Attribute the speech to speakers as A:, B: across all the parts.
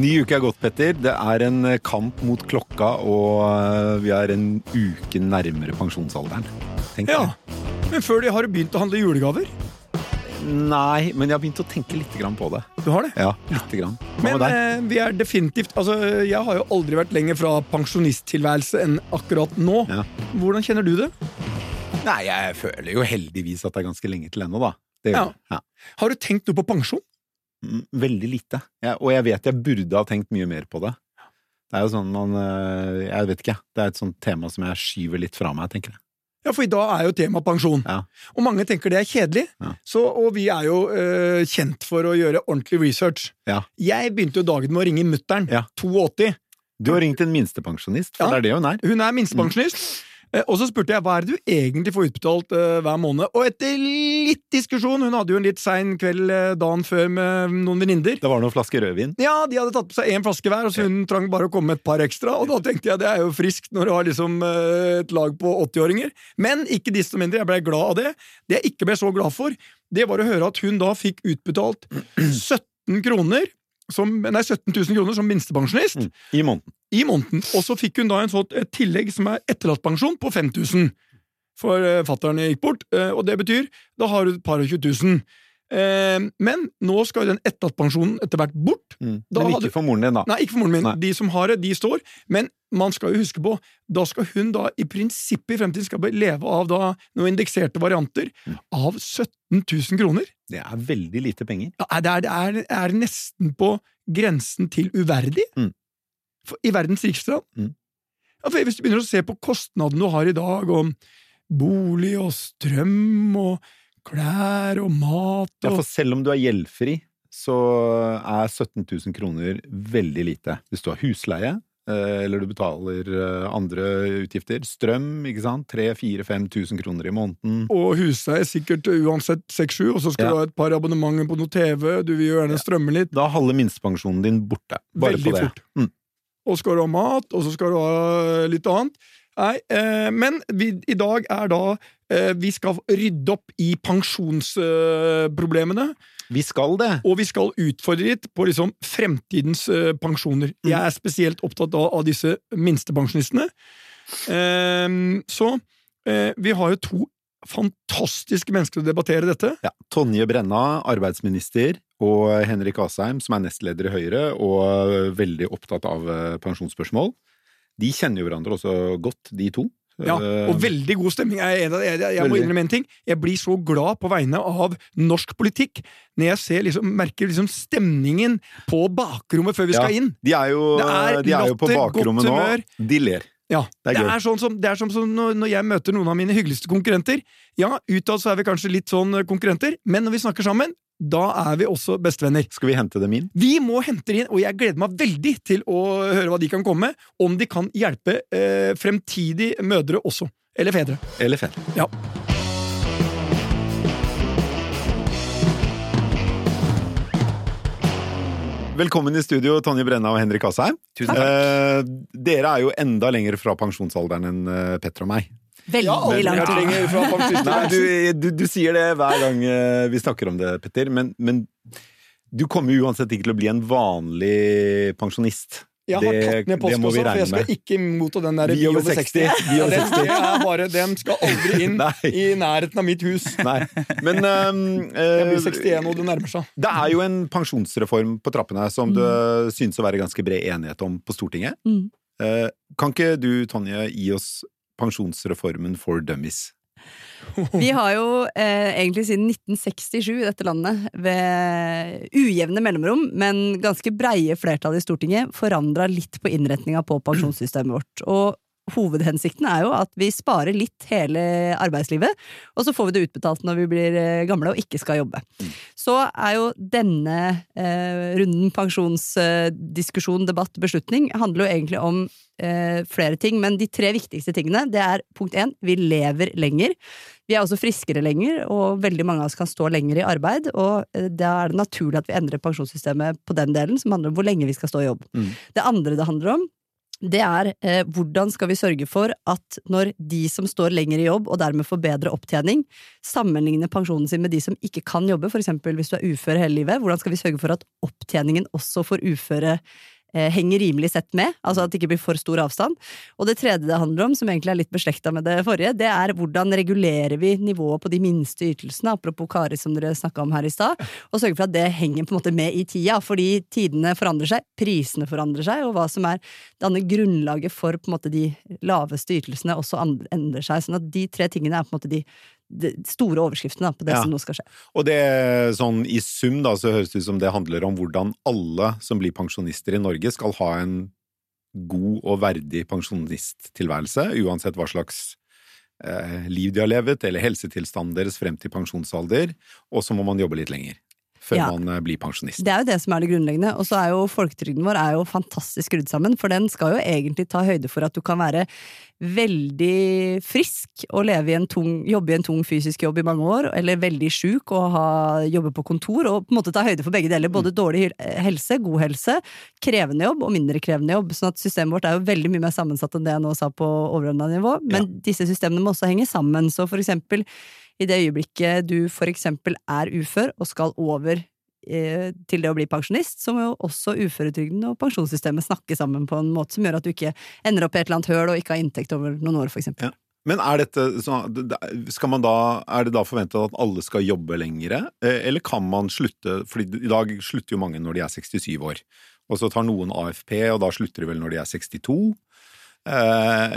A: Ny uke er gått, Petter. Det er en kamp mot klokka, og eh, vi er en uke nærmere pensjonsalderen. Tenk
B: Ja,
A: det.
B: Men før det har du begynt å handle julegaver?
A: Nei, men jeg har begynt å tenke litt på det.
B: Du har det?
A: Ja, litt grann.
B: Men eh, vi er definitivt Altså, Jeg har jo aldri vært lenger fra pensjonisttilværelse enn akkurat nå.
A: Ja.
B: Hvordan kjenner du det?
A: Nei, jeg føler jo heldigvis at det er ganske lenge til ennå, da. Det,
B: Ja.
A: ja.
B: Har du tenkt noe på pensjon?
A: Mm, Veldig lite. Jeg, og jeg vet jeg burde ha tenkt mye mer på det. Det er jo sånn man eh, Jeg vet ikke, det er et sånt tema som jeg skyver litt fra meg, tenker jeg.
B: Ja, for i dag er jo tema pensjon.
A: Ja.
B: Og mange tenker det er kjedelig.
A: Ja.
B: Så, og vi er jo øh, kjent for å gjøre ordentlig research.
A: Ja.
B: Jeg begynte jo dagen med å ringe mutter'n,
A: Ja.
B: 82.
A: Du har ringt en minstepensjonist, for
B: Ja.
A: det er det hun er.
B: Hun er minstepensjonist. Eh, Og så spurte jeg hva er det du egentlig får utbetalt eh, hver måned. Og etter litt diskusjon, hun hadde jo en litt sein kveld eh, dagen før med noen venninner
A: Det var noen flasker rødvin.
B: Ja, de hadde tatt på seg én flaske hver, og så hun trang bare å komme med et par ekstra. Og da tenkte jeg det er jo friskt når du har liksom eh, et lag på 80-åringer. Men ikke desto mindre, jeg ble glad av det. Det jeg ikke ble så glad for, det var å høre at hun da fikk utbetalt 17 kroner som, nei, 17 000 kroner som minstepensjonist
A: Mm. I måneden.
B: I måneden. Og så fikk hun da en sånt, et tillegg som er etterlattpensjon på 5000. For uh, fattern gikk bort, eh, og det betyr da har du et par og 20 000. Eh, men nå skal jo den etterlattpensjonen etter hvert bort.
A: Mm.
B: Da
A: Men
B: hadde-
A: ikke for moren din, da.
B: Nei, ikke for moren min.
A: Nei.
B: De som har det, de står. Men man skal jo huske på, da skal hun da i prinsippet i fremtiden skal leve av da noen indekserte varianter
A: Mm.
B: av 17 000 kroner.
A: Det er veldig lite penger.
B: Ja, det er, det er, er nesten på grensen til uverdig
A: Mm.
B: I verdens rikeste land.
A: Mm.
B: Ja, hvis du begynner å se på kostnadene du har i dag, om bolig og strøm og klær og mat
A: Ja, for selv om du er gjeldfri, så er 17 000 kroner veldig lite. Hvis du har husleie, eh, eller du betaler eh, andre utgifter, strøm, ikke sant, 3000-5000 kroner i måneden.
B: Og husleie sikkert uansett 6-7, og så skal
A: Ja.
B: du ha et par abonnementer på noe TV, du vil jo gjerne strømme litt.
A: Da er halve minstepensjonen din borte. Bare
B: Veldig
A: på det.
B: fort.
A: Mm.
B: Og skal du ha mat, og så skal du ha litt annet. Nei, eh, men vi, i dag er da eh, Vi skal rydde opp i pensjonsproblemene.
A: Vi skal det.
B: og vi skal utfordre litt på liksom fremtidens eh, pensjoner.
A: Mm.
B: Jeg er spesielt opptatt av, av disse minstepensjonistene. Ehm, så eh, vi har jo to fantastiske mennesker å debattere dette.
A: Ja. Tonje Brenna, arbeidsminister, og Henrik Asheim, som er nestleder i Høyre og veldig opptatt av eh, pensjonsspørsmål. De kjenner jo hverandre også godt, de to.
B: Ja,
A: Eh,
B: og veldig god stemning. Jeg, jeg, jeg, jeg må innrømme en ting. Jeg blir så glad på vegne av norsk politikk når jeg ser, liksom, merker liksom stemningen på bakrommet før vi
A: Ja.
B: skal inn.
A: De er jo,
B: Det er
A: de er jo på bakrommet nå. De ler.
B: Ja,
A: Det er
B: det er sånn som, det er sånn som når, når jeg møter noen av mine hyggeligste konkurrenter. Ja, utad så er vi kanskje litt sånn eh, konkurrenter, men når vi snakker sammen, da er vi også bestevenner.
A: Skal vi hente dem inn?
B: Vi må hente det inn, og jeg gleder meg veldig til å høre hva de kan komme med, om de kan hjelpe eh, fremtidige mødre også. Eller fedre.
A: Eller fedre?
B: Ja.
A: Velkommen i studio, Tonje Brenna og Henrik Asheim.
C: Tusen
A: Eh, dere er jo enda lenger fra pensjonsalderen enn eh, Petter og meg.
C: Veldig langt unna.
A: du, du, du sier det hver gang eh, vi snakker om det, Petter, men, men du kommer uansett ikke til å bli en vanlig pensjonist.
B: Jeg har tatt ned
A: det også,
B: postkassa, for jeg skal ikke motta den der
A: Vi over 60. 60.
B: Ja, den, det er bare, den skal aldri inn i nærheten av mitt hus.
A: Nei, men ehm,
B: Jeg blir
A: eh,
B: 61, og det nærmer seg.
A: Det er jo en pensjonsreform på trappene som det synes å være ganske bred enighet om på Stortinget.
C: Mm.
A: Eh, Kan ikke du, Tonje, gi oss pensjonsreformen for dummies?
C: Vi har jo eh, egentlig siden 1967 i dette landet, ved ujevne mellomrom, men ganske breie flertall i Stortinget, forandra litt på innretninga på pensjonssystemet vårt. Og hovedhensikten er jo at vi sparer litt hele arbeidslivet, og så får vi det utbetalt når vi blir eh, gamle og ikke skal jobbe. Så er jo denne eh, runden pensjonsdiskusjon, debatt, beslutning handler jo egentlig om eh, flere ting, men de tre viktigste tingene det er punkt én, vi lever lenger. Vi er også friskere lenger, og veldig mange av oss kan stå lenger i arbeid. Og eh, da er det naturlig at vi endrer pensjonssystemet på den delen, som handler om hvor lenge vi skal stå i jobb.
A: Mm.
C: Det andre det handler om, det er eh, hvordan skal vi sørge for at når de som står lenger i jobb og dermed får bedre opptjening, sammenligner pensjonen sin med de som ikke kan jobbe, eksempel hvis du er ufør hele livet, hvordan skal vi sørge for at opptjeningen også for uføre henger rimelig sett med, altså at det ikke blir for stor avstand. Og det tredje det handler om, som egentlig er litt beslekta med det forrige, det er hvordan regulerer vi nivået på de minste ytelsene, apropos Kari som dere snakka om her i stad, og sørge for at det henger på en måte med i tida, fordi tidene forandrer seg, prisene forandrer seg, og hva som er andre grunnlaget for på en måte de laveste ytelsene også endrer seg. Sånn at de tre tingene er på en måte de store overskriftene på det ja. som nå skal skje.
A: Og det sånn i sum da, så høres det ut som det handler om hvordan alle som blir pensjonister i Norge skal ha en god og verdig pensjonisttilværelse, uansett hva slags eh, liv de har levet, eller helsetilstanden deres frem til pensjonsalder, og så må man jobbe litt lenger før ja. man eh, blir pensjonist.
C: Det er jo det som er det grunnleggende. Og så er jo folketrygden vår er jo fantastisk skrudd sammen, for den skal jo egentlig ta høyde for at du kan være veldig frisk og i en tung, jobbe i en tung fysisk jobb i mange år, eller veldig sjuk og ha, jobbe på kontor, og på en måte ta høyde for begge deler. Både mm. dårlig helse, god helse, krevende jobb og mindre krevende jobb. sånn at systemet vårt er jo veldig mye mer sammensatt enn det jeg nå sa på overordna nivå, men ja. disse systemene må også henge sammen. Så for eksempel i det øyeblikket du for eksempel er ufør og skal over eh, til det å bli pensjonist, så må jo også uføretrygden og pensjonssystemet snakke sammen på en måte som gjør at du ikke ender opp i et eller annet høl og ikke har inntekt over noen år, for eksempel. Ja.
A: Men er, dette, da, er det da forventet at alle skal jobbe lengre, eh, eller kan man slutte for i dag slutter jo mange når de er 67 år. Og så tar noen AFP, og da slutter de vel når de er 62. Eh,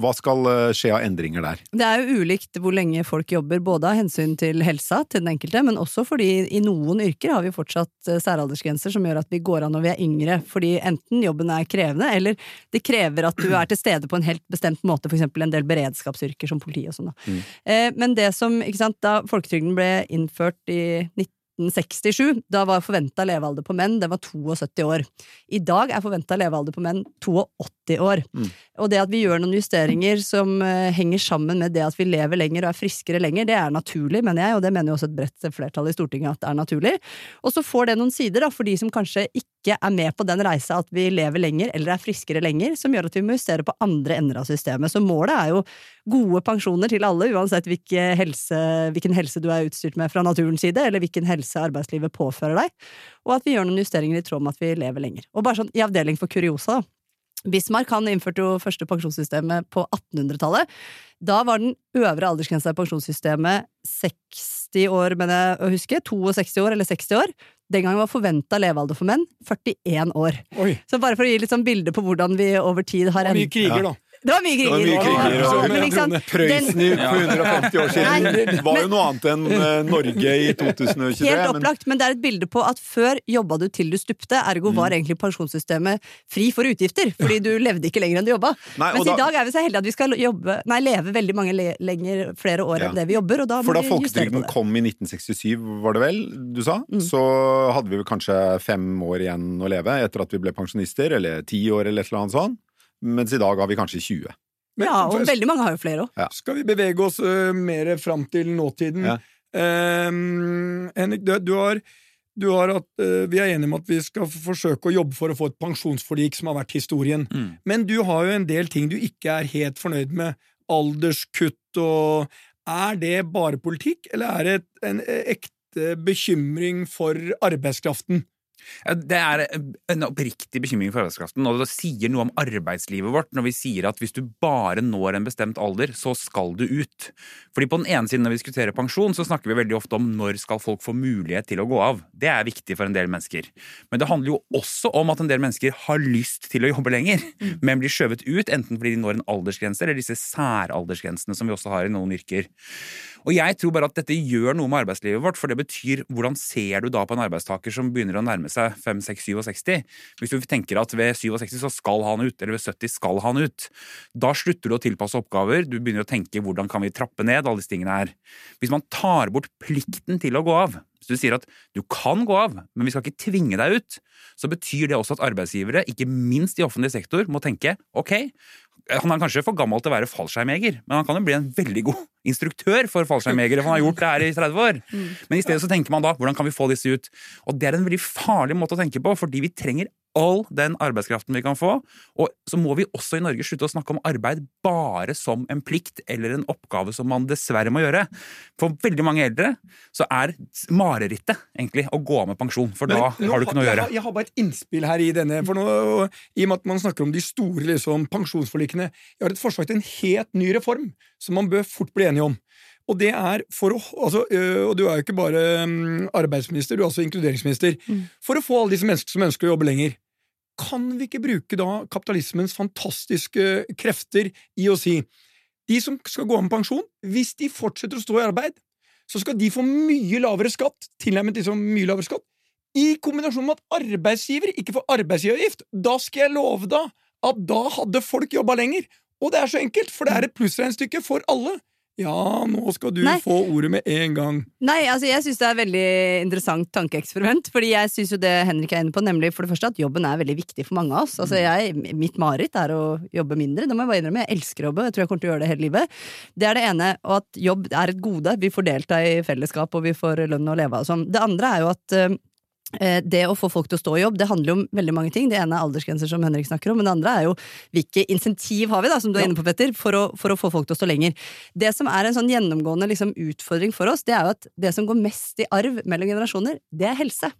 A: hva skal eh, skje av endringer der?
C: Det er jo ulikt hvor lenge folk jobber, både av hensyn til helsa til den enkelte, men også fordi i noen yrker har vi fortsatt eh, særaldersgrenser som gjør at vi går av når vi er yngre. Fordi enten jobben er krevende, eller det krever at du er til stede på en helt bestemt måte, f.eks. en del beredskapsyrker som politi og sånn. Mm. Men det som, ikke sant, da folketrygden ble innført i 19 1967. Da var forventa levealder på menn det var 72 år. I dag er forventa levealder på menn 82 år. Mm. Og det at vi gjør noen justeringer som uh, henger sammen med det at vi lever lenger og er friskere lenger, det er naturlig, mener jeg, og det mener jo også et bredt flertall i Stortinget at det er naturlig. Og så får det noen sider da, for de som kanskje ikke er med på den reisa at vi lever lenger eller er friskere lenger, som gjør at vi må justere på andre ender av systemet. Så målet er jo gode pensjoner til alle, uansett hvilken helse, hvilken helse du er utstyrt med fra naturens side, eller hvilken helse arbeidslivet påfører deg, og at vi gjør noen justeringer i tråd med at vi lever lenger. Og bare sånn i avdeling for kuriosa, da. Bismarck han innførte jo første pensjonssystemet på 1800-tallet. Da var den øvre aldersgrensa i pensjonssystemet 60 år, mener jeg å huske. 62 år eller 60 år. Den gangen var forventa levealder for menn 41 år. Oi. Så bare for å gi litt sånn bilde på hvordan vi over tid har
B: endret Mye kriger, da.
C: Det var mye kriger.
A: Det var mye kriger og, Prøysen for 150 år siden Nei, var jo noe annet enn uh, Norge i 2023.
C: Helt opplagt, men, men, det er et bilde på at før jobba du til du stupte, ergo mm. var egentlig pensjonssystemet fri for utgifter, fordi du levde ikke lenger enn du jobba. Nei, Mens da, i dag er vi så heldige at vi skal jobbe, nei, leve veldig mange le lenger, flere år ja. enn det vi jobber, og da
A: for da folketrygden kom i 1967, var det vel du sa, mm. så hadde vi vel kanskje fem år igjen å leve etter at vi ble pensjonister, eller ti år eller et eller annet sånt mens i dag har vi kanskje 20.
C: Men, ja, og veldig mange har jo flere òg.
B: Ja. Skal vi bevege oss uh, mer fram til nåtiden? Ja. Um, Henrik, du, du, har, du har at, uh, Vi er enige om at vi skal forsøke å jobbe for å få et pensjonsforlik som har vært historien. Mm. Men du har jo en del ting du ikke er helt fornøyd med. Alderskutt og Er det bare politikk, eller er det en ekte bekymring for arbeidskraften?
D: Det er en oppriktig bekymring for arbeidskraften, og det sier noe om arbeidslivet vårt når vi sier at hvis du bare når en bestemt alder, så skal du ut. Fordi på den ene siden når vi diskuterer pensjon, så snakker vi veldig ofte om når skal folk få mulighet til å gå av. Det er viktig for en del mennesker. Men det handler jo også om at en del mennesker har lyst til å jobbe lenger, mm. men blir skjøvet ut enten fordi de når en aldersgrense, eller disse særaldersgrensene som vi også har i noen yrker. Og jeg tror bare at dette gjør noe med arbeidslivet vårt, for det betyr hvordan ser du da på en arbeidstaker som begynner å nærme seg 5-6-67? Hvis du tenker at ved 67 så skal han ut, eller ved 70 skal han ut, da slutter du å tilpasse oppgaver, du begynner å tenke hvordan kan vi trappe ned alle disse tingene her. Hvis man tar bort plikten til å gå av, hvis du sier at du kan gå av, men vi skal ikke tvinge deg ut, så betyr det også at arbeidsgivere, ikke minst i offentlig sektor, må tenke ok, han er kanskje for gammel til å være fallskjermjeger, men han kan jo bli en veldig god instruktør for fallskjermjegere, for han har gjort det her i 30 år. Men i stedet så tenker man da hvordan kan vi få disse ut? Og det er en veldig farlig måte å tenke på, fordi vi trenger all den arbeidskraften vi kan få. Og så må vi også i Norge slutte å snakke om arbeid bare som en plikt eller en oppgave som man dessverre må gjøre. For veldig mange eldre så er marerittet egentlig å gå av med pensjon, for da
B: Men nå
D: har du ikke noe å
B: jeg
D: gjøre.
B: har- Jeg har bare et innspill her i denne. For nå, I og med at man snakker om de store liksom, pensjonsforlikene. Jeg har et forslag til en helt ny reform som man bør fort bli enige om. Og det er for å altså, Og du er jo ikke bare mm, arbeidsminister, du er også inkluderingsminister. For å få alle disse menneskene som ønsker å jobbe lenger, kan vi ikke bruke da kapitalismens fantastiske krefter i å si de som skal gå av med pensjon, hvis de fortsetter å stå i arbeid, så skal de få mye lavere skatt, tilnærmet liksom mye lavere skatt, i kombinasjon med at arbeidsgiver ikke får arbeidsgiveravgift. Da skal jeg love deg at da hadde folk jobba lenger. Og det er så enkelt, for det er et plussregnestykke for alle. Ja, nå skal du
C: Nei.
B: få ordet med en gang.
C: Nei, altså jeg syns det er et veldig interessant tankeeksperiment. Fordi jeg syns jo det Henrik er inne på, nemlig for det første at jobben er veldig viktig for mange av oss. Altså jeg, Mitt mareritt er å jobbe mindre. Det må jeg bare innrømme. Jeg elsker å jobbe. Jeg tror jeg kommer til å gjøre det hele livet. Det er det ene. Og at jobb er et gode. Vi får delta i fellesskap, og vi får lønn å leve av. og sånn. Det andre er jo at Eh, Det å få folk til å stå i jobb, det handler om veldig mange ting. Det ene er aldersgrenser, som Henrik snakker om, men det andre er jo hvilke insentiv har vi, da, som du er inne på, Petter, for å, for å få folk til å stå lenger. Det som er en sånn gjennomgående liksom, utfordring for oss, det er jo at det som går mest i arv mellom generasjoner, det er helse.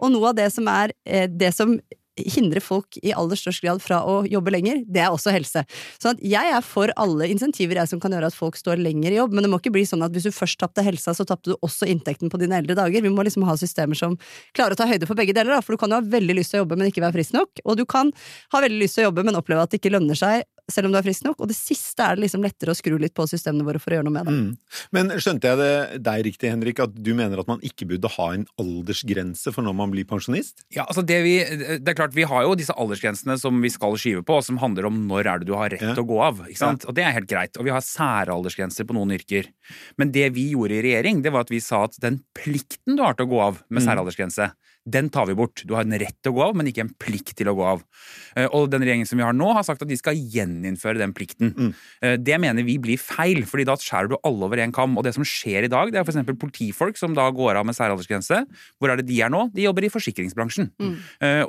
C: Og noe av det som er eh, det som hindrer folk i aller størst grad fra å jobbe lenger, det er også helse. Sånn at jeg er for alle insentiver jeg som kan gjøre at folk står lenger i jobb, men det må ikke bli sånn at hvis du først tapte helsa, så tapte du også inntekten på dine eldre dager. Vi må liksom ha systemer som klarer å ta høyde for begge deler, for du kan jo ha veldig lyst til å jobbe, men ikke være frisk nok, og du kan ha veldig lyst til å jobbe, men oppleve at det ikke lønner seg selv om du er frisk nok, og det siste er det liksom lettere å skru litt på systemene våre for å gjøre noe med det.
A: Mm. Men skjønte jeg det deg riktig, Henrik, at du mener at man ikke burde ha en aldersgrense for når man blir pensjonist?
D: Ja, altså det, vi, det er klart, Vi har jo disse aldersgrensene som vi skal skyve på, og som handler om når er det du har rett
A: Ja.
D: til å gå av. ikke sant? Og Det er helt greit. Og vi har særaldersgrenser på noen yrker. Men det vi gjorde i regjering, det var at vi sa at den plikten du har til å gå av med særaldersgrense, den tar vi bort. Du har en rett til å gå av, men ikke en plikt til å gå av. Eh, Og den regjeringen som vi har nå, har sagt at de skal gjeninnføre den plikten. Mm. Det mener vi blir feil, fordi da skjærer du alle over en kam. Og det som skjer i dag, det er f.eks. politifolk som da går av med særaldersgrense. Hvor er det de er nå? De jobber i forsikringsbransjen. Mm.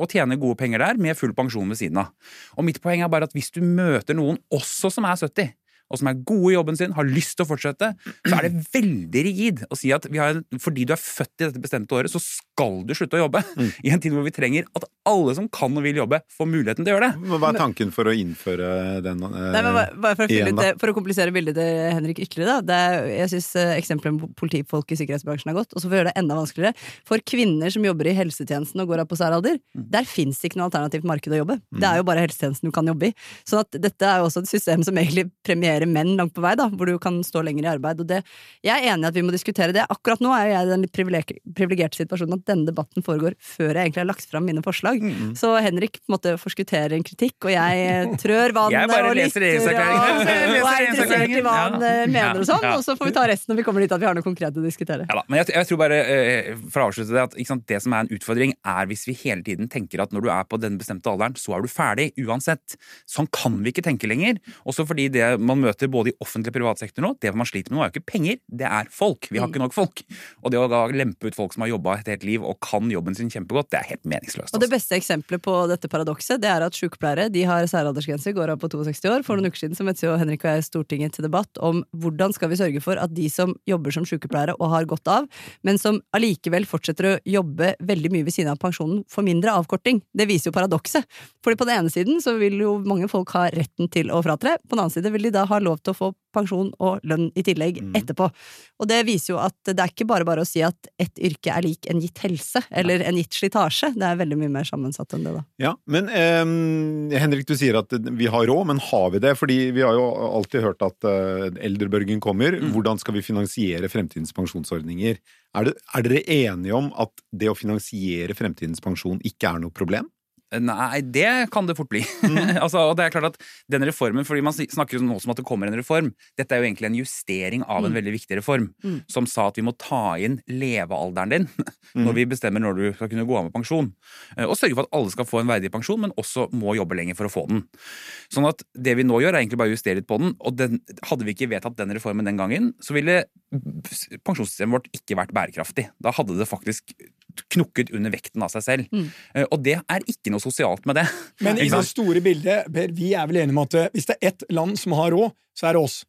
D: Og tjener gode penger der, med full pensjon ved siden av. Og mitt poeng er bare at hvis du møter noen også som er 70, og som er gode i jobben sin, har lyst til å fortsette, så er det veldig rigid å si at vi har, fordi du er født i dette bestemte året, så skal du slutte å jobbe. I en tid hvor vi trenger at alle som kan og vil jobbe, får muligheten til å gjøre det.
A: Hva er tanken for å innføre den? eh,
C: Nei, men bare, bare for, å
A: igjen, da?
C: det, for å komplisere bildet til Henrik ytterligere, da. Det er, jeg syns eksempelet med politifolk i sikkerhetsbransjen er godt. Og så får vi gjøre det enda vanskeligere, for kvinner som jobber i helsetjenesten og går av på særalder, der fins det ikke noe alternativt marked å jobbe. Det er jo bare helsetjenesten du kan jobbe i. Så at dette er jo også et system som egentlig premierer menn langt på vei, da, hvor du kan stå lenger i arbeid. Og det, jeg er enig i at vi må diskutere det. Akkurat nå er jeg i den litt privileg- privilegerte situasjonen at denne debatten foregår før jeg egentlig har lagt fram mine forslag. Så Henrik på en måte forskutterer en kritikk, og jeg eh, trør vannet
D: Jeg bare
C: og
D: leser
C: lytter
D: regjeringserklæringen.
C: og, og er interessert i hva han eh, mener og sånn,
D: Ja.
C: og så får vi ta resten når vi kommer dit at vi har noe konkret å diskutere.
D: Ja da, men jeg, jeg tror bare, eh, for å avslutte det, at sant, det som er en utfordring, er hvis vi hele tiden tenker at når du er på den bestemte alderen, så er du ferdig, uansett. Sånn kan vi ikke tenke lenger. Også fordi det man møter både i offentlig og privat sektor nå, det man sliter med nå, er jo ikke penger, det er folk. Vi har ikke nok folk. Og det å da lempe ut folk som har jobba et helt liv og kan jobben sin kjempegodt, det er helt meningsløst.
C: Og det
D: Altså.
C: beste eksempelet på dette paradokset, det er at sykepleiere de har særaldersgrense, går av på 62 år. For noen uker siden så møttes jo Henrik og jeg i Stortinget til debatt om hvordan skal vi sørge for at de som jobber som sykepleiere og har gått av, men som allikevel fortsetter å jobbe veldig mye ved siden av pensjonen, får mindre avkorting. Det viser jo paradokset. Fordi på den ene siden så vil jo mange folk ha retten til å fratre, på den annen side vil de da ha lov til å få pensjon og lønn i tillegg etterpå. Og det viser jo at det er ikke bare bare å si at ett yrke er lik en gitt helse, eller en gitt slitasje. Det er veldig mye mer sammensatt enn det, da.
A: Ja, men eh, Henrik, du sier at vi har råd, men har vi det? Fordi vi har jo alltid hørt at eh, eldrebølgen kommer. Hvordan skal vi finansiere fremtidens pensjonsordninger? Er, det, er dere enige om at det å finansiere fremtidens pensjon ikke er noe problem?
D: Nei, det kan det fort bli. altså, og det er klart at den reformen, fordi Man snakker jo nå som at det kommer en reform. Dette er jo egentlig en justering av en veldig viktig reform, som sa at vi må ta inn levealderen din når vi bestemmer når du skal kunne gå av med pensjon. Eh, Og sørge for at alle skal få en verdig pensjon, men også må jobbe lenger for å få den. Sånn at det vi nå gjør, er egentlig bare å justere litt på den. Og den, hadde vi ikke vedtatt den reformen den gangen, så ville pensjonssystemet vårt ikke vært bærekraftig. Da hadde det faktisk knukket under vekten av seg selv. Mm. Og det er ikke noe sosialt med det.
B: Men i det store bildet, Per, vi er vel enige om at eh, hvis det er ett land som har råd, så er det oss.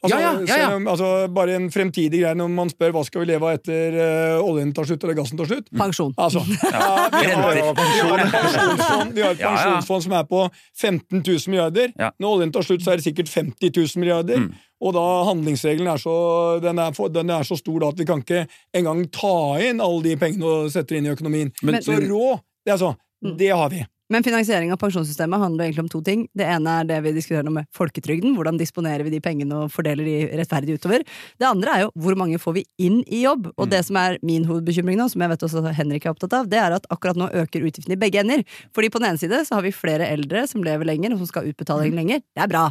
B: Altså,
D: Ja, ja, ja, ja.
B: selv altså, bare en fremtidig greie når man spør hva skal vi leve av etter uh, oljen tar slutt eller gassen tar slutt.
C: Pensjon.
B: Altså, ja, vi, har,
D: Renter.
B: vi har et pensjonsfond, pensjonsfond som er på 15 000 milliarder.
D: Ja.
B: Når oljen tar slutt, så er det sikkert 50 000 milliarder. Og da handlingsregelen er så, den er, for, den er så stor da at vi kan ikke engang ta inn alle de pengene og sette inn i økonomien.
C: Men-
B: så rå, det, er så, det har vi.
C: Men finansiering av pensjonssystemet handler egentlig om to ting. Det ene er det vi diskuterer nå med folketrygden. Hvordan disponerer vi de pengene og fordeler de rettferdig utover. Det andre er jo hvor mange får vi inn i jobb. Og det som er min hovedbekymring nå, som jeg vet også Henrik er opptatt av, det er at akkurat nå øker utgiftene i begge ender. Fordi på den ene side så har vi flere eldre som lever lenger, og som skal ha utbetaling lenger. Det er bra.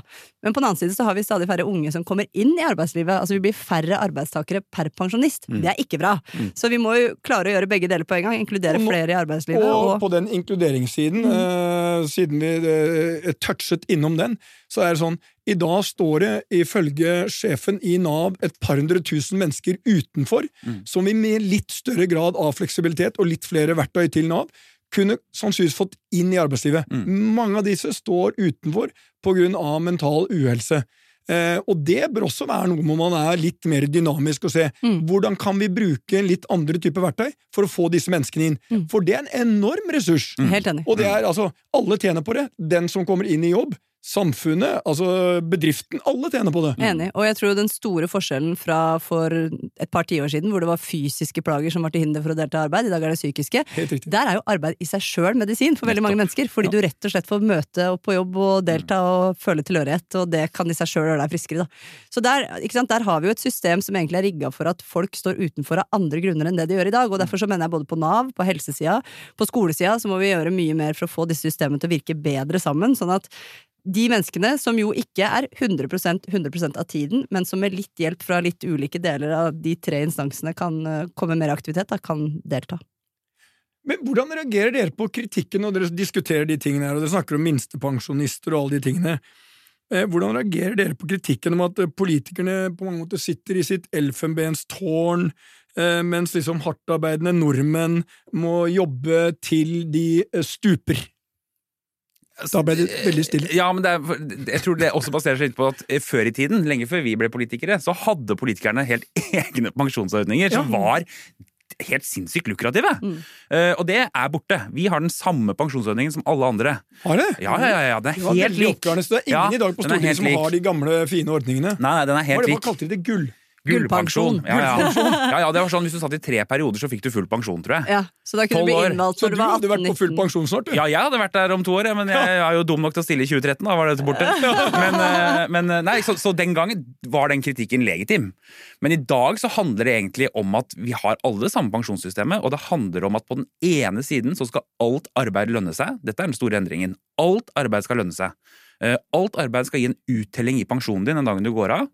C: Men på den annen side så har vi stadig færre unge som kommer inn i arbeidslivet. Altså vi blir færre arbeidstakere per pensjonist. Det er ikke bra. Så vi må jo klare å gjøre begge deler på en gang. Inkludere flere i arbeidslivet.
B: Og
C: Og,
B: på den inkluderingssiden, eh, siden vi uh, touchet innom den, så er det sånn I dag står det ifølge sjefen i Nav et par hundre tusen mennesker utenfor, som vi med litt større grad av fleksibilitet og litt flere verktøy til Nav kunne sannsynligvis fått inn i arbeidslivet. Mange av disse står utenfor av mental uhelse. Eh, og det bør også være noe hvor man er litt mer dynamisk og se hvordan kan vi bruke litt andre typer verktøy for å få disse menneskene inn. For det er en enorm ressurs.
C: Helt enig.
B: Og det er altså Alle tjener på det. Den som kommer inn i jobb, samfunnet, altså bedriften. Alle tjener på det.
C: Enig. Og jeg tror den store forskjellen fra for et par tiår siden, hvor det var fysiske plager som var til hinder for å delta i arbeid, i dag er det psykiske, der er jo arbeid i seg sjøl medisin for veldig mange mennesker. Fordi du rett og slett får møte opp på jobb og delta og føle tilhørighet, og det kan i seg sjøl gjøre deg friskere, da. Så der, ikke sant, der har vi jo et system som egentlig er rigga for at folk står utenfor av andre grunner enn det de gjør i dag. Og derfor så mener jeg både på Nav, på helsesida, på skolesida, så må vi gjøre mye mer for å få disse systemene til å virke bedre sammen, sånn at de menneskene som jo ikke er 100% 100% av tiden, men som med litt hjelp fra litt ulike deler av de tre instansene kan eh, komme mer aktivitet, da kan delta.
B: Men hvordan reagerer dere på kritikken når dere diskuterer de tingene her, og dere snakker om minstepensjonister og alle de tingene? Eh, Hvordan reagerer dere på kritikken om at eh, politikerne på mange måter sitter i sitt elfenbenstårn, mens liksom hardtarbeidende nordmenn må jobbe til de stuper? Da ble det veldig stille.
D: Ja, men det er, jeg tror det også baserer seg litt på at eh, før i tiden, lenge før vi ble politikere, så hadde politikerne helt egne pensjonsordninger som var helt sinnssykt lukrative. Eh, og det er borte. Vi har den samme pensjonsordningen som alle andre.
B: Har det?
D: Ja, ja, ja, ja den
B: Det
D: er
B: var
D: helt lik.
B: oppklarende, så det er ingen
D: Ja,
B: i dag på Stortinget som
D: lik.
B: har de gamle, fine ordningene.
D: Nei, nei, den er helt
B: lik. hva kalte de det? Gull?
C: Gullpensjon.
D: Ja, ja. ja, ja, det var sånn Hvis du satt i tre perioder, så fikk du full pensjon, tror jeg.
C: Ja, så da kunne du bli
D: 12 år.
C: innvalgt
B: Så
C: når
B: du
C: du
B: hadde vært på full
C: 18-19.
B: pensjon snart, du?
D: Ja, jeg hadde vært der om to år, men jeg er jo dum nok til å stille i 2013. Da var det borte. Men, eh, men eh, nei, så, så den gangen var den kritikken legitim. Men i dag så handler det egentlig om at vi har alle det samme pensjonssystemet, og det handler om at på den ene siden så skal alt arbeid lønne seg. Dette er den store endringen. Alt arbeid skal lønne seg. Eh, Alt arbeid skal gi en uttelling i pensjonen din den dagen du går av.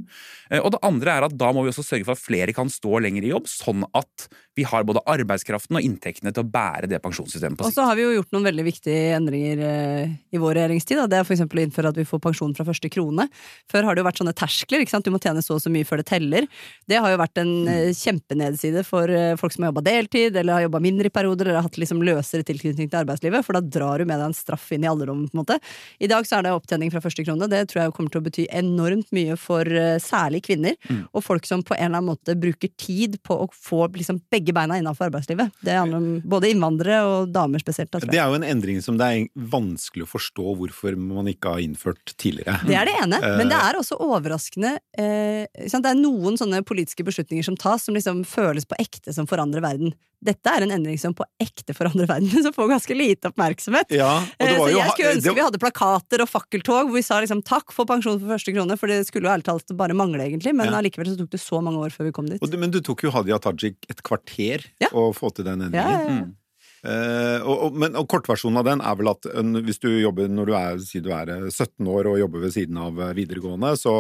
D: Eh, Og det andre er at da må vi også sørge for at flere kan stå lenger i jobb, sånn at vi har både arbeidskraften og inntektene til å bære det pensjonssystemet på
C: Og så har vi jo gjort noen veldig viktige endringer eh, i vår regjeringstid. Da. Det er eksempel å innføre at vi får pensjon fra første krone. Før har det jo vært sånne terskler. Du må tjene så og så mye før det teller. Det har jo vært en eh, kjempenedside for folk som har jobba deltid, eller har jobba mindre i perioder, eller har hatt liksom løsere tilknytning til arbeidslivet, for da drar du med deg en straff inn i alderdommen. på en måte. I dag så er det opptjening fra første krone. Det tror jeg kommer til å bety enormt mye for eh, særlig kvinner, og folk som på en eller annen måte bruker tid på å få liksom begge beina innafor arbeidslivet. Det handler om både innvandrere og damer spesielt. Da,
A: Det er jo en endring som det er vanskelig å forstå hvorfor man ikke har innført tidligere.
C: Det er det ene, men det er også overraskende eh? Det er noen sånne politiske beslutninger som tas, som liksom føles på ekte som forandrer verden. Dette er en endring som på ekte forandrer verden, som får ganske lite oppmerksomhet.
A: Ja,
C: Eh,
A: var
C: Så jeg skulle ønske
A: det-
C: vi hadde plakater og fakkeltog hvor vi sa liksom takk for pensjon for første krone, for det skulle jo ærlig talt bare mangle, egentlig, men
A: Ja.
C: allikevel så tok det så mange år før vi kom dit.
A: det- Men du tok jo Hadia Tajik et kvarter
C: Ja.
A: å få til den endringen.
C: ja, ja.
A: Eh, og, og, men, og kortversjonen av den er vel at en, hvis du jobber når du er, si du er eh, 17 år og jobber ved siden av eh, videregående, så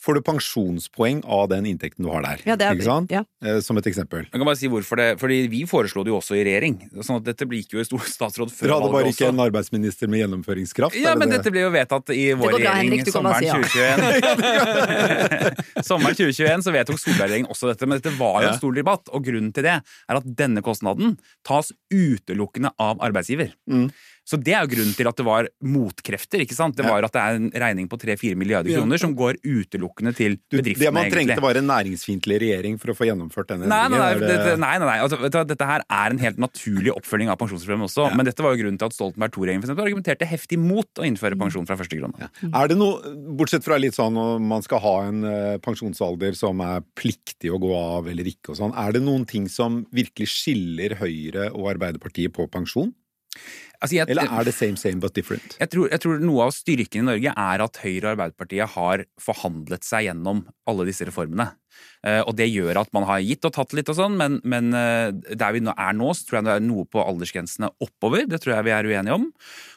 A: får du pensjonspoeng av den inntekten du har der.
C: Ja, det er-
A: ikke sant?
C: ja.
A: Eh, Som et eksempel.
D: Jeg kan bare si hvorfor det, fordi Vi foreslo det jo også i regjering. sånn at Dette blir ikke jo i stor statsråd før
A: Dere hadde bare ikke
D: også.
A: en arbeidsminister med gjennomføringskraft?
D: Ja,
A: det
D: men
A: det?
D: dette ble jo vedtatt i vår
C: bra,
D: regjering
C: Henrik,
D: sommeren
C: si
D: 2021. sommeren 2021 så vedtok Solberg-regjeringen også dette, men dette var jo
A: Ja.
D: en stor debatt. Og grunnen til det er at denne kostnaden tas utelukkende av arbeidsgiver.
A: Mm.
D: Så det er jo grunnen til at det var motkrefter. ikke sant? Det
A: Ja.
D: var at det er en regning på 3-4 milliarder kroner som går utelukkende til
A: Du,
D: bedriftene,
A: det man
D: egentlig.
A: trengte, var en næringsfiendtlig regjering for å få gjennomført denne
D: Nei, nei, nei,
A: det-
D: nei, nei, nei. Altså, du, dette her er en helt naturlig oppfølging av pensjonsreformen også. Men dette var jo grunnen til at Stoltenberg II-regjeringen argumenterte heftig mot å innføre pensjon fra første krone.
A: Er det noe, bortsett fra litt sånn om man skal ha en eh, pensjonsalder som er pliktig å gå av eller ikke og sånn, er det noen ting som virkelig skiller Høyre og Arbeiderpartiet på pensjon?
D: Altså, jeg,
A: Eller er det same same but different?
D: jeg, tror, jeg tror noe av styrken i Norge er at Høyre og Arbeiderpartiet har forhandlet seg gjennom alle disse reformene. Eh, og det gjør at man har gitt og tatt litt og sånn, men, men eh, der vi er nå, så tror jeg det er noe på aldersgrensene oppover. Det tror jeg vi er uenige om.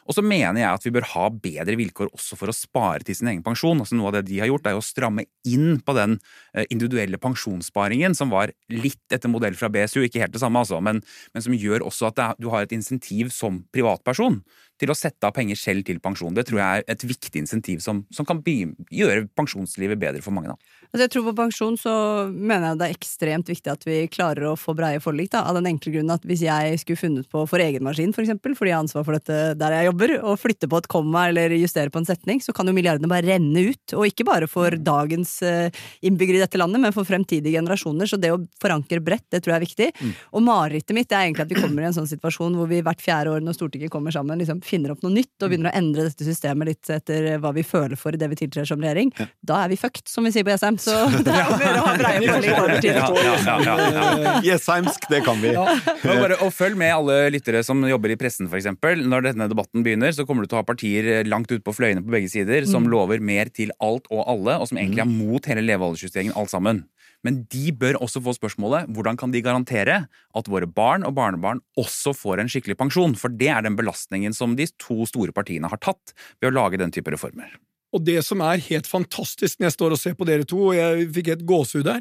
D: Og så mener jeg at vi bør ha bedre vilkår også for å spare til sin egen pensjon. Altså Noe av det de har gjort, er jo å stramme inn på den eh, individuelle pensjonssparingen, som var litt etter modell fra BSU, ikke helt det samme, altså, men, men som gjør også at er, du har et insentiv som privatperson til å sette av penger selv til pensjon. Det tror jeg er et viktig insentiv som, som kan gjøre pensjonslivet bedre for mange. Da.
C: Altså jeg tror På pensjon så mener jeg det er ekstremt viktig at vi klarer å få breie forlik. da, Av den enkle grunnen at hvis jeg skulle funnet på for egen maskin, for eksempel, fordi jeg har ansvar for dette der jeg jobber, og flytte på et komma eller justere på en setning, så kan jo milliardene bare renne ut. Og ikke bare for dagens eh, innbyggere i dette landet, men for fremtidige generasjoner. Så det å forankre bredt, det tror jeg er viktig. Og marerittet mitt er egentlig at vi kommer i en sånn situasjon hvor vi hvert fjerde år når Stortinget kommer sammen, liksom finner opp noe nytt og begynner å endre dette systemet litt etter hva vi føler for det vi tiltrer som regjering. Da er vi fucked, som vi sier på Jessheim. Så det er om å gjøre å ha breie forlik over tid.
D: Ja, ja, ja, ja, ja.
A: Jessheimsk, det kan vi.
D: Ja. bare, og Følg med alle lyttere som jobber i pressen, for eksempel. Når denne debatten begynner, så kommer du til å ha partier langt ute på fløyene på begge sider som lover mer til alt og alle, og som egentlig er mot hele levealdersjusteringen alt sammen. Men de bør også få spørsmålet hvordan kan de garantere at våre barn og barnebarn også får en skikkelig pensjon? For det er den belastningen som de to store partiene har tatt ved å lage den type reformer.
B: Og det som er helt fantastisk når jeg står og ser på dere to, og jeg fikk et gåsehud der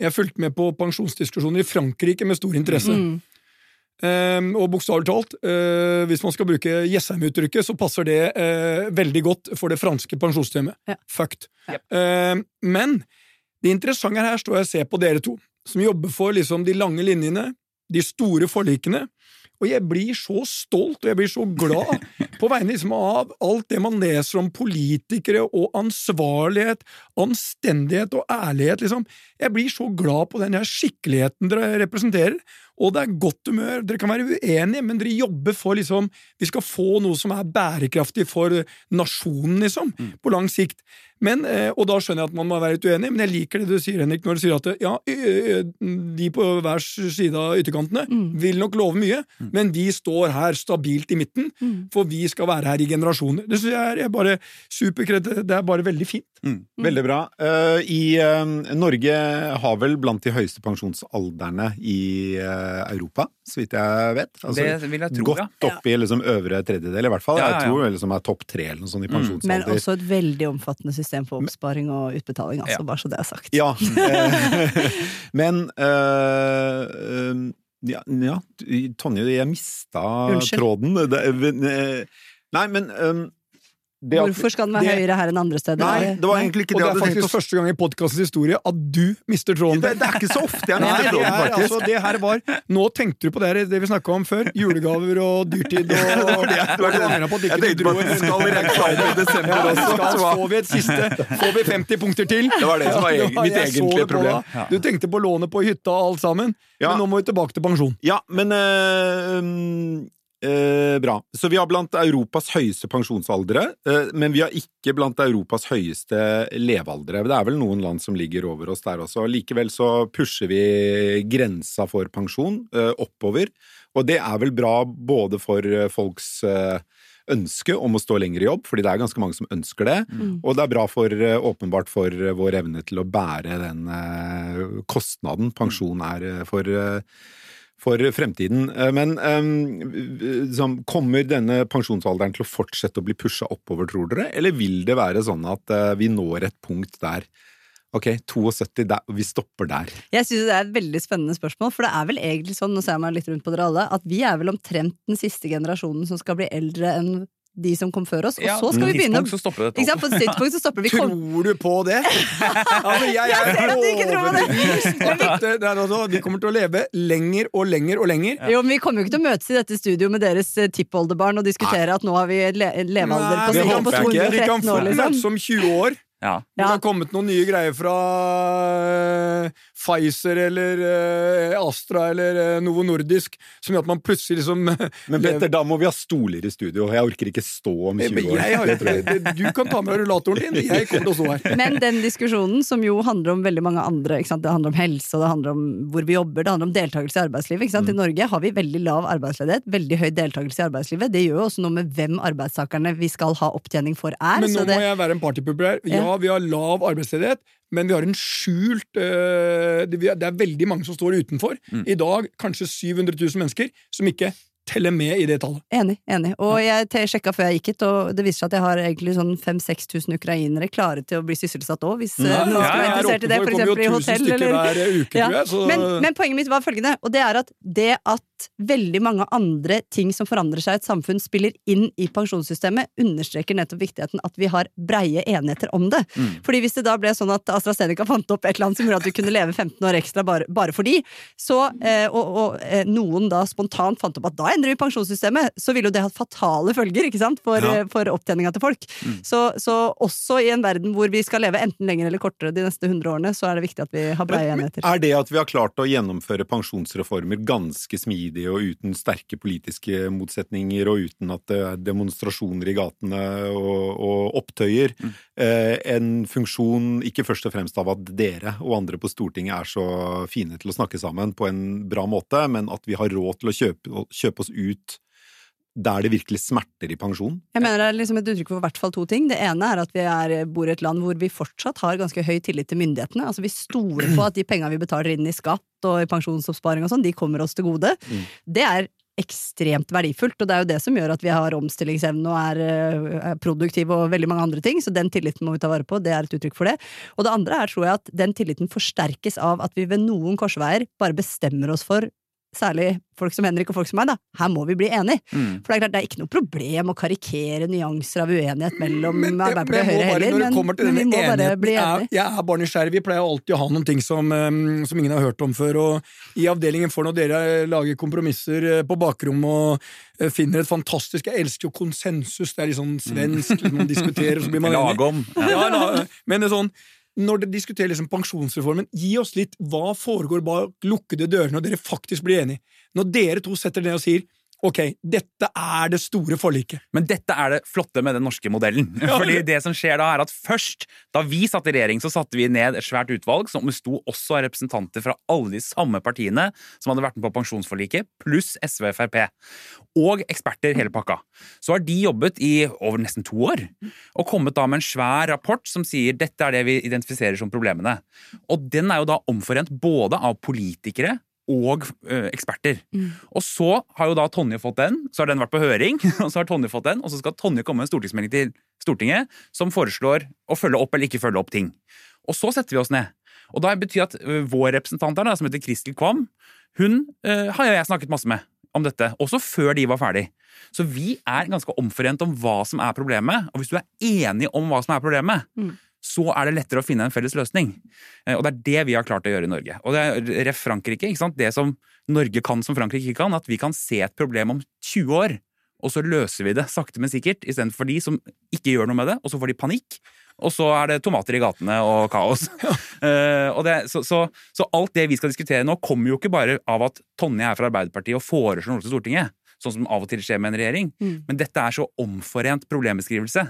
B: Jeg fulgte med på pensjonsdiskusjoner i Frankrike med stor interesse.
C: Mm.
B: Um, og bokstavelig talt, uh, hvis man skal bruke Jessheim-uttrykket, så passer det uh, veldig godt for det franske pensjonssystemet.
C: Ja.
B: Fucked.
C: Ja.
B: Uh, men det interessante her står jeg og ser på dere to, som jobber for liksom de lange linjene, de store forlikene. Og jeg blir så stolt og jeg blir så glad på vegne liksom av alt det man leser om politikere og ansvarlighet, anstendighet og ærlighet. liksom. Jeg blir så glad på den her skikkeligheten dere representerer. Og det er godt humør. Dere kan være uenige, men dere jobber for liksom Vi skal få noe som er bærekraftig for nasjonen, liksom, på lang sikt. Men, eh, og da skjønner jeg at man må være litt uenig, men jeg liker det du sier, Henrik, når du sier at ja, de på hver side av ytterkantene vil nok love mye, men vi står her stabilt i midten, for vi skal være her i generasjoner. Det synes jeg er, bare superkredd. Det er bare veldig fint.
A: Veldig bra. Eh, I eh, Norge har vel blant de høyeste pensjonsalderne i Europa, så vidt jeg vet. Altså,
D: Det vil jeg tro, ja.
A: Godt opp i liksom øvre tredjedel, i hvert fall.
D: Ja, ja, ja.
A: Jeg tror liksom er topp tre eller noe sånt i
C: Men også et veldig omfattende system for oppsparing og utbetaling, altså,
D: Ja.
C: bare så det er sagt.
A: Ja. eh, Men eh, eh, ja, ja, Tonje, jeg mista
C: Unnskyld.
A: tråden. Det, eh, nei, men eh, det at-
C: Hvorfor skal den være
A: det-
C: høyere her enn andre steder?
A: Nei, det var egentlig ikke
B: Og
A: det
B: det
A: jeg
B: er
A: hadde tenkt
B: faktisk første gang i podkastens historie at du mister tråden.
A: det, det er ikke så ofte jeg mister tråden,
B: er,
A: faktisk.
B: altså, det her var Nå tenkte du på det, det vi snakka om før. Julegaver og dyrtid og
A: det var det det det.
B: Du angret på at ikke du dro
A: det skal i reklame i desember
B: Ja,
A: også,
B: skal, får vi et siste Får vi 50 punkter til?
A: Det var det som var
B: Ja,
A: egen- mitt egentlige
B: det
A: problem.
B: deg. Du tenkte på lånet på hytta og alt sammen,
A: Ja.
B: men nå må vi tilbake til pensjon.
A: Ja, men mm, eh, Bra. Så vi har blant Europas høyeste pensjonsaldre, eh, men vi har ikke blant Europas høyeste levealdre. Det er vel noen land som ligger over oss der også. Likevel så pusher vi grensa for pensjon eh, oppover, og det er vel bra både for eh, folks eh, ønske om å stå lenger i jobb, fordi det er ganske mange som ønsker det. Og det er bra for, eh, åpenbart for vår evne til å bære den kostnaden pensjon er for, for fremtiden. Eh, Men um, kommer denne pensjonsalderen til å fortsette å bli pusha oppover, tror dere? Eller vil det være sånn at eh, vi når et punkt der Ok, 72, der, vi stopper der.
C: Jeg synes det er et veldig spennende spørsmål, for det er vel egentlig sånn, nå ser jeg meg litt rundt på dere alle, at vi er vel omtrent den siste generasjonen som skal bli eldre enn de som kom før oss, og så skal vi begynne
D: så stopper det
C: ikke sant? På et tidspunkt så stopper vi. Kom,
B: Tror du på det? Altså, jeg, jeg
C: Jeg ser at du ikke tror på det.
B: dette, det er altså, de kommer til å leve lenger og lenger og lenger.
C: jo, men Vi kommer jo ikke til å møtes i dette studio med deres eh, tippoldebarn og diskutere at nå har vi le levealder på,
B: det
C: på
B: håper jeg ikke. De kan
C: 213 år,
B: fortsatt
C: liksom.
B: som 20 år.
D: Ja.
B: Det har kommet noen nye greier fra eh, Pfizer eller eh, Astra eller eh, Novo Nordisk som gjør at man plutselig liksom
A: Men Petter, da må vi ha stoler i studio. Jeg orker ikke stå om 20 år.
B: jeg har,
A: Det tror jeg.
B: Du kan ta med rullatoren din, jeg kommer til å stå her.
C: Men den diskusjonen, som jo handler om veldig mange andre ikke sant? Det handler om helse, og det handler om hvor vi jobber, det handler om deltakelse i arbeidslivet. Ikke sant? I Norge har vi veldig lav arbeidsledighet, veldig høy deltakelse i arbeidslivet. Det gjør jo også noe med hvem arbeidstakerne vi skal ha opptjening for, er.
B: Men nå
C: så det,
B: må jeg være en partypooper her. Ja,
C: Ja.
B: vi har lav arbeidsledighet, men vi har en skjult uh, det, vi har- det er veldig mange som står utenfor.
D: Mm.
B: I dag kanskje 700 000 mennesker som ikke teller med i det tallet.
C: Enig. enig. Og jeg sjekka før jeg gikk hit, og det viser seg at jeg har egentlig sånn 5000-6000 ukrainere klare til å bli sysselsatt òg, hvis eh, noen
B: ja,
C: skulle være interessert i det, eksempel i hotell eller
B: hver uke,
C: Ja,
B: tror jeg. Så,
C: men, men poenget mitt var følgende, og det er at det at veldig mange andre ting som forandrer seg i et samfunn, spiller inn i pensjonssystemet, understreker nettopp viktigheten at vi har breie enigheter om det. Fordi hvis det da ble sånn at AstraZeneca fant opp et eller annet som gjorde at du kunne leve 15 år ekstra bare, bare for de, så, eh, og, og eh, noen da spontant fant opp at da endrer vi pensjonssystemet, så ville jo det hatt fatale følger ikke sant? For,
A: Ja.
C: eh, for opptjeninga til folk. Så, så også i en verden hvor vi skal leve enten lenger eller kortere de neste 100 årene, så er det viktig at vi har breie enigheter.
A: Er det at vi har klart å gjennomføre pensjonsreformer ganske smidig og uten sterke politiske motsetninger og uten at det er demonstrasjoner i gatene og, og opptøyer, eh, en funksjon ikke først og fremst av at dere og andre på Stortinget er så fine til å snakke sammen på en bra måte, men at vi har råd til å kjøpe, kjøpe oss ut der det virkelig smerter i pensjon?
C: Jeg mener det er liksom et uttrykk for i hvert fall to ting. Det ene er at vi er, bor i et land hvor vi fortsatt har ganske høy tillit til myndighetene. Altså Vi stoler på at de penga vi betaler inn i skatt og i pensjonsoppsparing og sånn, de kommer oss til gode.
A: Mm.
C: Det er ekstremt verdifullt, og det er jo det som gjør at vi har omstillingsevne og er, øh, er produktive og veldig mange andre ting, så den tilliten må vi ta vare på, det er et uttrykk for det. Og det andre er, tror jeg, at den tilliten forsterkes av at vi ved noen korsveier bare bestemmer oss for Særlig folk som Henrik og folk som meg, da. Her må vi bli enige.
D: Mm.
C: For det er klart, det er ikke noe problem å karikere nyanser av uenighet mellom
B: Men det-
C: Arbeiderpartiet og
B: jeg
C: Høyre
B: bare-
C: heller, men, men vi må bare bli enige.
B: Jeg er bare nysgjerrig. Vi pleier alltid å ha noen ting som, um, som ingen har hørt om før. Og I avdelingen for når dere lager kompromisser eh, på bakrommet og eh, finner et fantastisk Jeg elsker jo konsensus. Det er litt sånn svensk. liksom, Man diskuterer, og så blir man enig.
D: Lagom. Ja.
B: Ja, la, men det er sånn når dere diskuterer liksom pensjonsreformen, gi oss litt hva foregår bak lukkede dører når dere faktisk blir enige. Når dere to setter ned og sier ok, dette er det store forliket.
D: Men dette er det flotte med den norske modellen. Fordi det som skjer da er at Først, da vi satt i regjering, så satte vi ned et svært utvalg som besto også av representanter fra alle de samme partiene som hadde vært med på pensjonsforliket, pluss SV og Frp. Og eksperter, hele pakka. Så har de jobbet i over nesten to år og kommet da med en svær rapport som sier dette er det vi identifiserer som problemene. Og den er jo da omforent både av politikere og eksperter. eksperter. Og så har jo da Tonje fått den, så har den vært på høring, og så har Tonje fått den, og så skal Tonje komme med en stortingsmelding til Stortinget som foreslår å følge opp eller ikke følge opp ting. Og så setter vi oss ned. Og da betyr at vår representant her, som heter Kristel Kvam, hun ø, har jeg snakket masse med om dette, også før de var ferdig. Så vi er ganske omforent om hva som er problemet, og hvis du er enig om hva som er problemet, så er det lettere å finne en felles løsning. Eh, Og det er det vi har klart å gjøre i Norge. Og det er ref Frankrike, ikke sant? Det som Norge kan som Frankrike ikke kan, at vi kan se et problem om 20 år, og så løser vi det sakte, men sikkert, istedenfor de som ikke gjør noe med det, og så får de panikk. Og så er det tomater i gatene og kaos. Eh, og det, så, så, så alt det vi skal diskutere nå, kommer jo ikke bare av at Tonje er fra Arbeiderpartiet og foreslår noe til Stortinget, sånn som av og til skjer med en regjering,
C: Mm.
D: men dette er så omforent problembeskrivelse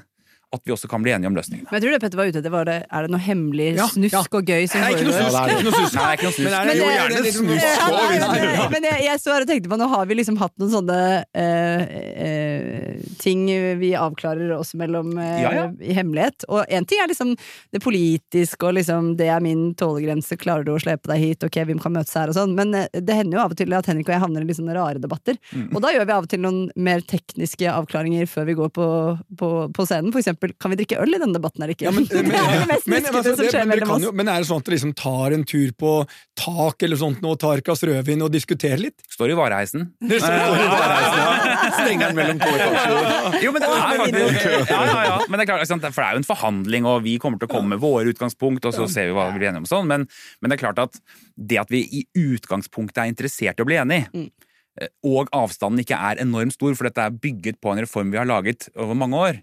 D: at vi også kan bli enige om løsningene.
C: Men jeg tror det Petter var ute etter, var det, er det noe hemmelig
B: Ja,
C: snusk
B: ja.
C: og gøy som foregår?
A: Ja, det er
B: Ikke noe snusk.
D: Nei, det er ikke noe snusk.
B: Men er det
C: Men
B: jo gjerne det, snusk
C: Ja,
B: og
C: nei,
B: hvis-
C: men, jeg, jeg så her og tenkte på Nå har vi liksom hatt noen sånne eh, eh, ting vi avklarer oss mellom eh,
D: Ja, ja.
C: i hemmelighet. Og én ting er liksom det politiske og liksom det er min tålegrense, klarer du å slepe deg hit, ok, vi kan møtes her og sånn. Men det hender jo av og til at Henrik og jeg havner i litt sånne rare debatter.
B: Mm.
C: Og da gjør vi av og til noen mer tekniske avklaringer før vi går på, på, på scenen. For eksempel, kan vi drikke øl i denne debatten eller ikke?
B: Ja, men, men,
C: det er det mest
B: men, altså,
C: som
B: det,
C: skjer
B: men,
C: mellom oss.
B: jo, men er det sånn at dere liksom tar en tur på tak eller sånt nå, og tar et glass rødvin og diskuterer litt?
D: Står i vareheisen.
B: Dere står i vareheisen, ja.
A: Stenger den mellom to etasjer.
D: Jo, men det er faktisk ja, ja, ja. Men det er klart, For det er jo en forhandling, og vi kommer til å komme med våre utgangspunkt, og så ser vi hva vi blir enige om. sånn, Men, men det er klart at det at vi i utgangspunktet er interessert i å bli enige, eh, og avstanden ikke er enormt stor, for dette er bygget på en reform vi har laget over mange år,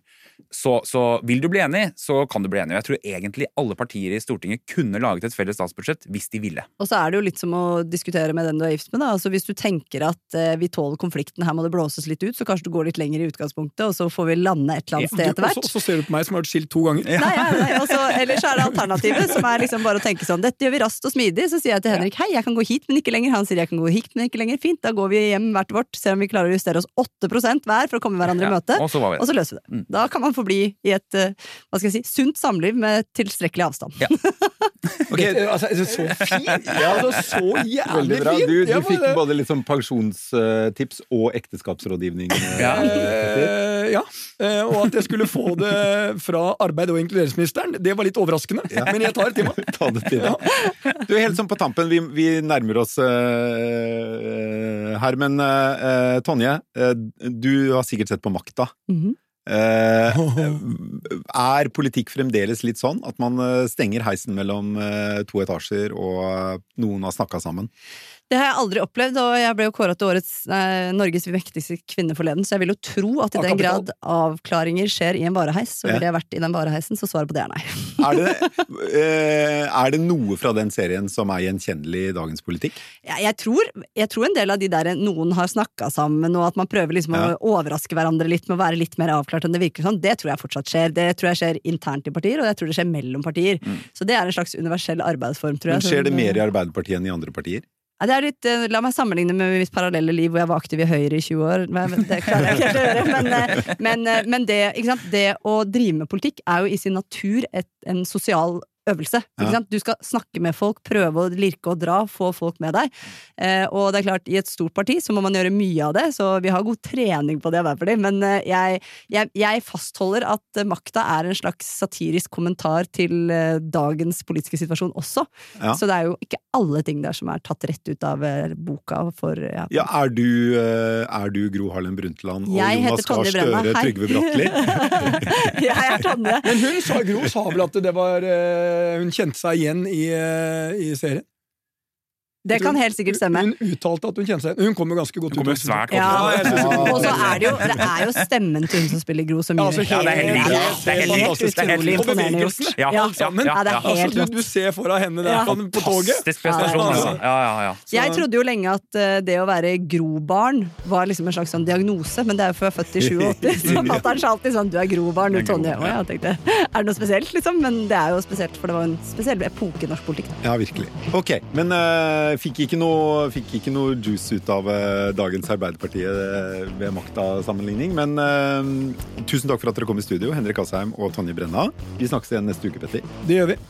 D: så, så vil du bli enig, så kan du bli enig. Og jeg tror egentlig alle partier i Stortinget kunne laget et felles statsbudsjett hvis de ville.
C: Og så er det jo litt som å diskutere med den du er gift med. Da. Altså Hvis du tenker at eh, vi tåler konflikten, her må det blåses litt ut, så kanskje du går litt lenger i utgangspunktet, og så får vi lande et eller annet sted etter hvert.
B: Og så, ser du på meg som har vært skilt to ganger.
C: Nei, ja, nei, og ellers er det alternativet, som er liksom bare å tenke sånn Dette gjør vi raskt og smidig. Så sier jeg til Henrik hei, jeg kan gå hit, men ikke lenger. Han sier jeg kan gå hit, men ikke lenger. Fint, da går vi hjem hvert vårt, ser om vi klarer å justere oss 8 hver for å komme hverandre i møte.
D: og så
C: Og så løser vi det. Da kan man forbli i et eh, hva skal jeg si, sunt samliv med tilstrekkelig avstand.
B: Ok, altså, altså, så fint! Ja, altså, så jævlig
A: bra.
B: fint!
A: Du, du fikk både sånn pensjonstips og ekteskapsrådgivning. eh,
D: Ja.
B: Eh, ja, og at jeg skulle få det fra arbeid- og inkluderingsministeren, det var litt overraskende. Men jeg tar det til meg.
A: Ta det til deg. Du, helt sånn på tampen, vi, vi nærmer oss uh, her, men uh, Tonje, uh, du har sikkert sett på Makta.
C: Mhm.
A: Eh, er politikk fremdeles litt sånn at man eh, stenger heisen mellom eh, to etasjer, og noen har snakka sammen?
C: Det har jeg aldri opplevd, og jeg ble jo kåret til årets eh, Norges mektigste kvinne forleden, så jeg vil jo tro at i den grad avklaringer skjer i en vareheis, så ville jeg vært i den vareheisen, så svaret på det er nei.
A: Er det, eh, er det noe fra den serien som er gjenkjennelig i dagens politikk?
C: Jeg, jeg, tror, jeg tror en del av de der noen har snakka sammen, og at man prøver liksom
A: Ja.
C: å overraske hverandre litt med å være litt mer avklart enn det virker sånn, det tror jeg fortsatt skjer. Det tror jeg skjer internt i partier, og jeg tror det skjer mellom partier. Så det er en slags universell arbeidsform, tror jeg.
A: Men skjer det mer i Arbeiderpartiet enn i andre partier?
C: Ja, litt, eh, la meg sammenligne med mitt parallelle liv hvor jeg var aktiv i Høyre i 20 år. Det klarer jeg ikke å gjøre. Men, eh, men, eh, men det, det å drive med politikk er jo i sin natur et, en sosial øvelse.
A: Ja.
C: Ikke sant? Du skal snakke med folk, prøve å lirke og dra, få folk med deg. Eh, og det er klart, i et stort parti så må man gjøre mye av det, så vi har god trening på det i Arbeiderpartiet. Men eh, jeg, jeg, jeg fastholder at eh, makta er en slags satirisk kommentar til eh, dagens politiske situasjon også.
A: Ja.
C: Så det er jo ikke alle ting der som er tatt rett ut av boka for ja.
A: Ja, er du, er du Gro Harlem Brundtland og
C: Jeg
A: Jonas
C: heter
A: Gahr Støre, Trygve Bratteli?
C: Jeg er Tonje.
B: Men hun sa, Gro sa vel at det var eh, Hun kjente seg igjen i, eh, i serien.
C: Det kan helt sikkert stemme.
B: Hun uttalte at hun kjente seg igjen. Hun kommer ganske godt
D: Hun kommer
B: ut.
D: svært
C: Ja.
D: godt
B: ja.
C: Og så er det jo det er jo stemmen til hun som spiller Gro som
B: Ja,
C: gjør
B: altså,
D: Ja, det er helt
C: helt- Ja,
D: Det helt
C: helt.
D: Det helt
C: utrolig imponerende gjort.
D: Ja,
C: Ja, det er
B: Altså,
C: helt
B: du,
C: rått.
B: du ser foran henne der
C: Ja.
B: på, på toget.
D: Fantastisk prestasjon,
C: Ja, ja,
D: altså. Ja, ja, ja.
C: Jeg trodde jo lenge at eh, det å være grobarn var liksom en slags sånn diagnose, men det er jo før jeg er født i 87. Så fatter'n sa alltid sånn 'du er grobarn', du Tonje. Og jeg tenkte er det noe spesielt, liksom? Men det er jo spesielt, for det var en spesiell epoke i norsk politikk.
A: Ja, virkelig. Ok, men eh, fikk, ikke noe, fikk ikke noe juice ut av eh, dagens Arbeiderpartiet eh, ved makta-sammenligning. Men uh, tusen takk for at dere kom i studio, Henrik Asheim og Tonje Brenna. Vi snakkes igjen neste uke, Petter.
B: Det gjør vi.